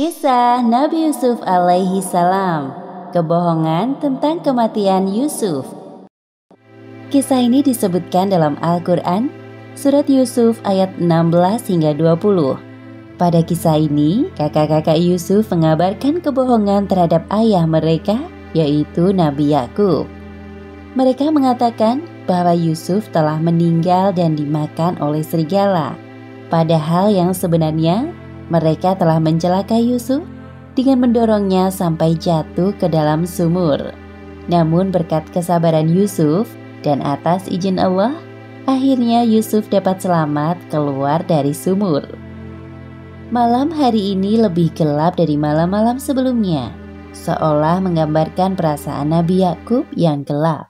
Kisah Nabi Yusuf alaihi salam. Kebohongan tentang kematian Yusuf. Kisah ini disebutkan dalam Al-Quran Surat Yusuf ayat 16 hingga 20 Pada kisah ini, kakak-kakak Yusuf mengabarkan kebohongan terhadap ayah mereka, yaitu Nabi Yakub. Mereka mengatakan bahwa Yusuf telah meninggal dan dimakan oleh serigala. Padahal yang sebenarnya mereka telah mencelakai Yusuf dengan mendorongnya sampai jatuh ke dalam sumur. Namun berkat kesabaran Yusuf dan atas izin Allah, akhirnya Yusuf dapat selamat keluar dari sumur. Malam hari ini lebih gelap dari malam-malam sebelumnya, seolah menggambarkan perasaan Nabi Yakub yang gelap.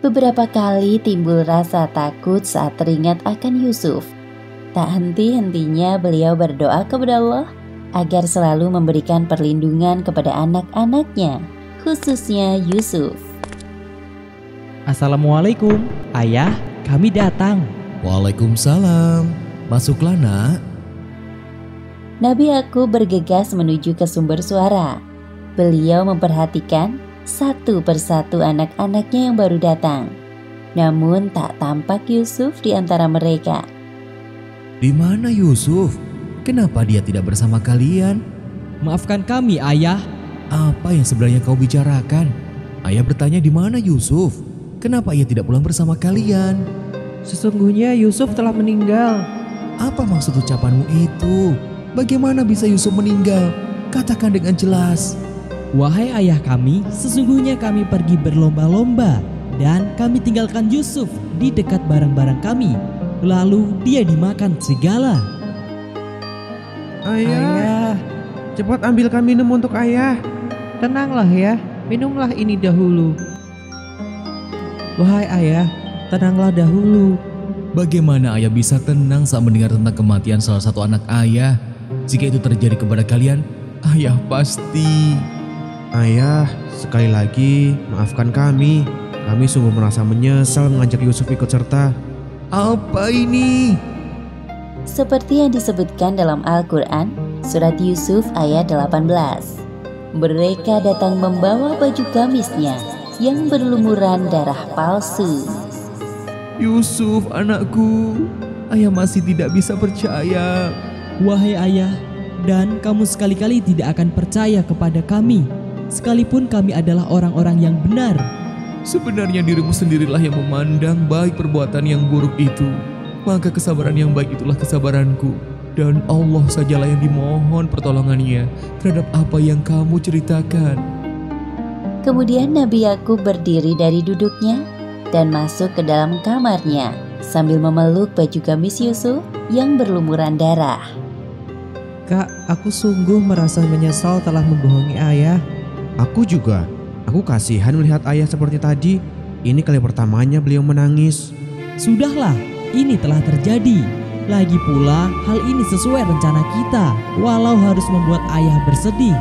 Beberapa kali timbul rasa takut saat teringat akan Yusuf Tak henti-hentinya beliau berdoa kepada Allah agar selalu memberikan perlindungan kepada anak-anaknya, khususnya Yusuf. Assalamualaikum, ayah, kami datang. Waalaikumsalam. Masuklah, Nak. Nabi aku bergegas menuju ke sumber suara. Beliau memperhatikan satu persatu anak-anaknya yang baru datang. Namun tak tampak Yusuf di antara mereka. Di mana Yusuf? Kenapa dia tidak bersama kalian? Maafkan kami, ayah. Apa yang sebenarnya kau bicarakan? Ayah bertanya di mana Yusuf? Kenapa ia tidak pulang bersama kalian? Sesungguhnya Yusuf telah meninggal. Apa maksud ucapanmu itu? Bagaimana bisa Yusuf meninggal? Katakan dengan jelas. Wahai ayah kami, sesungguhnya kami pergi berlomba-lomba dan kami tinggalkan Yusuf di dekat barang-barang kami Lalu dia dimakan serigala. Ayah, ayah, cepat ambilkan minum untuk ayah. Tenanglah ya, minumlah ini dahulu. Wahai ayah, tenanglah dahulu. Bagaimana ayah bisa tenang saat mendengar tentang kematian salah satu anak ayah? Jika itu terjadi kepada kalian, ayah pasti. Ayah, sekali lagi maafkan kami. Kami sungguh merasa menyesal mengajak Yusuf ikut serta. Apa ini? Seperti yang disebutkan dalam Al-Quran, Surat Yusuf ayat 18. Mereka datang membawa baju gamisnya yang berlumuran darah palsu. Yusuf anakku, ayah masih tidak bisa percaya. Wahai ayah, dan kamu sekali-kali tidak akan percaya kepada kami, sekalipun kami adalah orang-orang yang benar. Sebenarnya dirimu sendirilah yang memandang baik perbuatan yang buruk itu. Maka kesabaran yang baik itulah kesabaranku. Dan Allah sajalah yang dimohon pertolongannya terhadap apa yang kamu ceritakan. Kemudian Nabi Yakub berdiri dari duduknya dan masuk ke dalam kamarnya sambil memeluk baju gamis Yusuf yang berlumuran darah. Kak, aku sungguh merasa menyesal telah membohongi ayah. Aku juga, Aku kasihan melihat ayah seperti tadi. Ini kali pertamanya beliau menangis. Sudahlah, ini telah terjadi. Lagi pula, hal ini sesuai rencana kita, walau harus membuat ayah bersedih.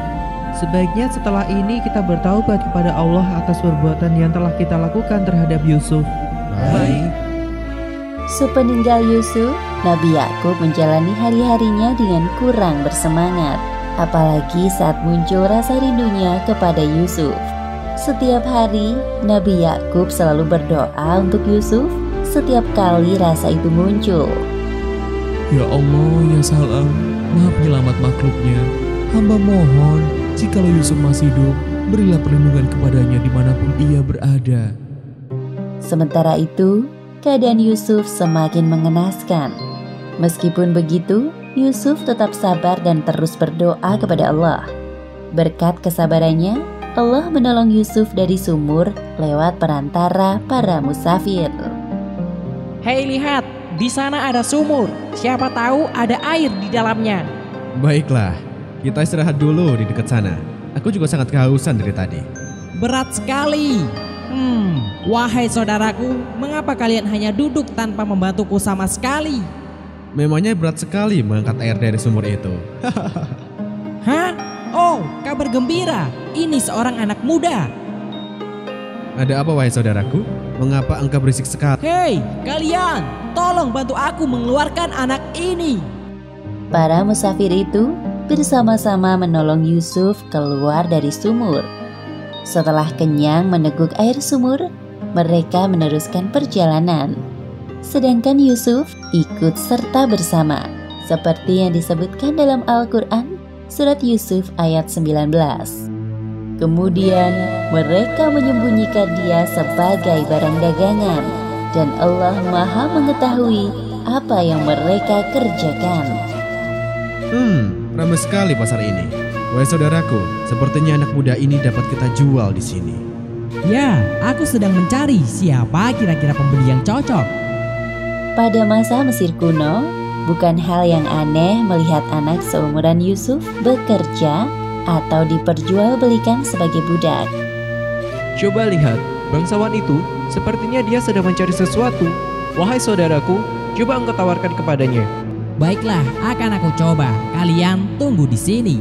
Sebaiknya setelah ini kita bertaubat kepada Allah atas perbuatan yang telah kita lakukan terhadap Yusuf. Baik. Sepeninggal Yusuf, Nabi Yakub menjalani hari-harinya dengan kurang bersemangat, apalagi saat muncul rasa rindunya kepada Yusuf. Setiap hari, Nabi Yakub selalu berdoa untuk Yusuf setiap kali rasa itu muncul. Ya Allah, ya salam, maha penyelamat makhluknya. Hamba mohon, jika Yusuf masih hidup, berilah perlindungan kepadanya di mana pun ia berada. Sementara itu, keadaan Yusuf semakin mengenaskan. Meskipun begitu, Yusuf tetap sabar dan terus berdoa kepada Allah. Berkat kesabarannya, Allah menolong Yusuf dari sumur lewat perantara para musafir. Hei lihat, di sana ada sumur. Siapa tahu ada air di dalamnya. Baiklah, kita istirahat dulu di dekat sana. Aku juga sangat kehausan dari tadi. Berat sekali. Hmm, wahai saudaraku, mengapa kalian hanya duduk tanpa membantuku sama sekali? Memangnya berat sekali mengangkat air dari sumur itu. Hah? Oh, kabar gembira. Ini seorang anak muda. Ada apa wahai saudaraku? Mengapa engkau berisik sekali? Hei, kalian, tolong bantu aku mengeluarkan anak ini. Para musafir itu bersama-sama menolong Yusuf keluar dari sumur. Setelah kenyang meneguk air sumur, mereka meneruskan perjalanan. Sedangkan Yusuf ikut serta bersama, seperti yang disebutkan dalam Al-Quran, surat Yusuf ayat 19. Kemudian mereka menyembunyikan dia sebagai barang dagangan, dan Allah Maha Mengetahui apa yang mereka kerjakan. Hmm, ramai sekali pasar ini. Wahai saudaraku, sepertinya anak muda ini dapat kita jual di sini. Ya, aku sedang mencari siapa kira-kira pembeli yang cocok. Pada masa Mesir kuno, bukan hal yang aneh melihat anak seumuran Yusuf bekerja atau diperjualbelikan sebagai budak. Coba lihat, bangsawan itu sepertinya dia sedang mencari sesuatu. Wahai saudaraku, coba engkau tawarkan kepadanya. Baiklah, akan aku coba. Kalian tunggu di sini.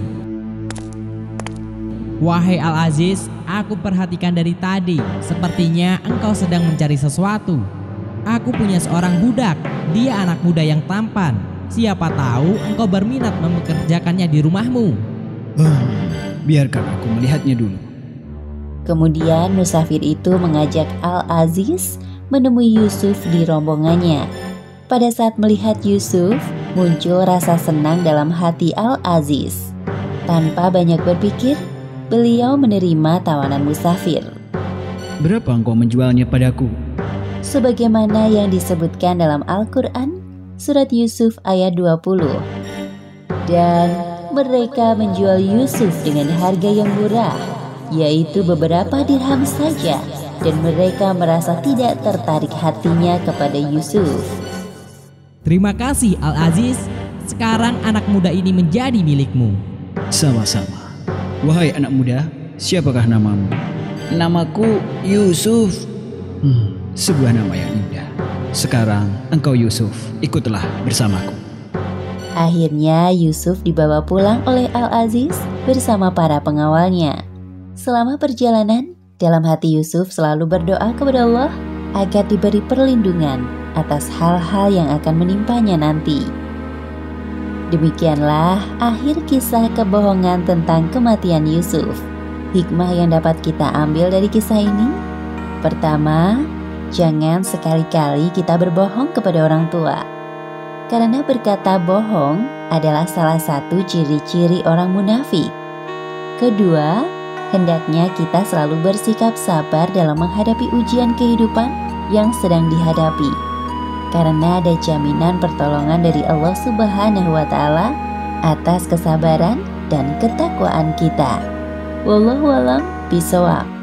Wahai Al-Aziz, aku perhatikan dari tadi. Sepertinya engkau sedang mencari sesuatu. Aku punya seorang budak. Dia anak muda yang tampan. Siapa tahu engkau berminat mempekerjakannya di rumahmu. Hmm, biarkan aku melihatnya dulu. Kemudian musafir itu mengajak Al-Aziz menemui Yusuf di rombongannya. Pada saat melihat Yusuf, muncul rasa senang dalam hati Al-Aziz. Tanpa banyak berpikir, beliau menerima tawanan musafir. Berapa engkau menjualnya padaku? Sebagaimana yang disebutkan dalam Al-Quran, surat Yusuf ayat 20. Dan mereka menjual Yusuf dengan harga yang murah, yaitu beberapa dirham saja, dan mereka merasa tidak tertarik hatinya kepada Yusuf. Terima kasih Al-Aziz. Sekarang anak muda ini menjadi milikmu. Sama-sama. Wahai anak muda, siapakah namamu? Namaku Yusuf. Hmm, sebuah nama yang indah. Sekarang engkau Yusuf, ikutlah bersamaku. Akhirnya Yusuf dibawa pulang oleh Al-Aziz bersama para pengawalnya. Selama perjalanan, dalam hati Yusuf selalu berdoa kepada Allah agar diberi perlindungan atas hal-hal yang akan menimpanya nanti. Demikianlah akhir kisah kebohongan tentang kematian Yusuf. Hikmah yang dapat kita ambil dari kisah ini: pertama, jangan sekali-kali kita berbohong kepada orang tua, karena berkata bohong adalah salah satu ciri-ciri orang munafik. Kedua, hendaknya kita selalu bersikap sabar dalam menghadapi ujian kehidupan yang sedang dihadapi karena ada jaminan pertolongan dari Allah Subhanahu wa taala atas kesabaran dan ketakwaan kita. Wallahu alam bisawab.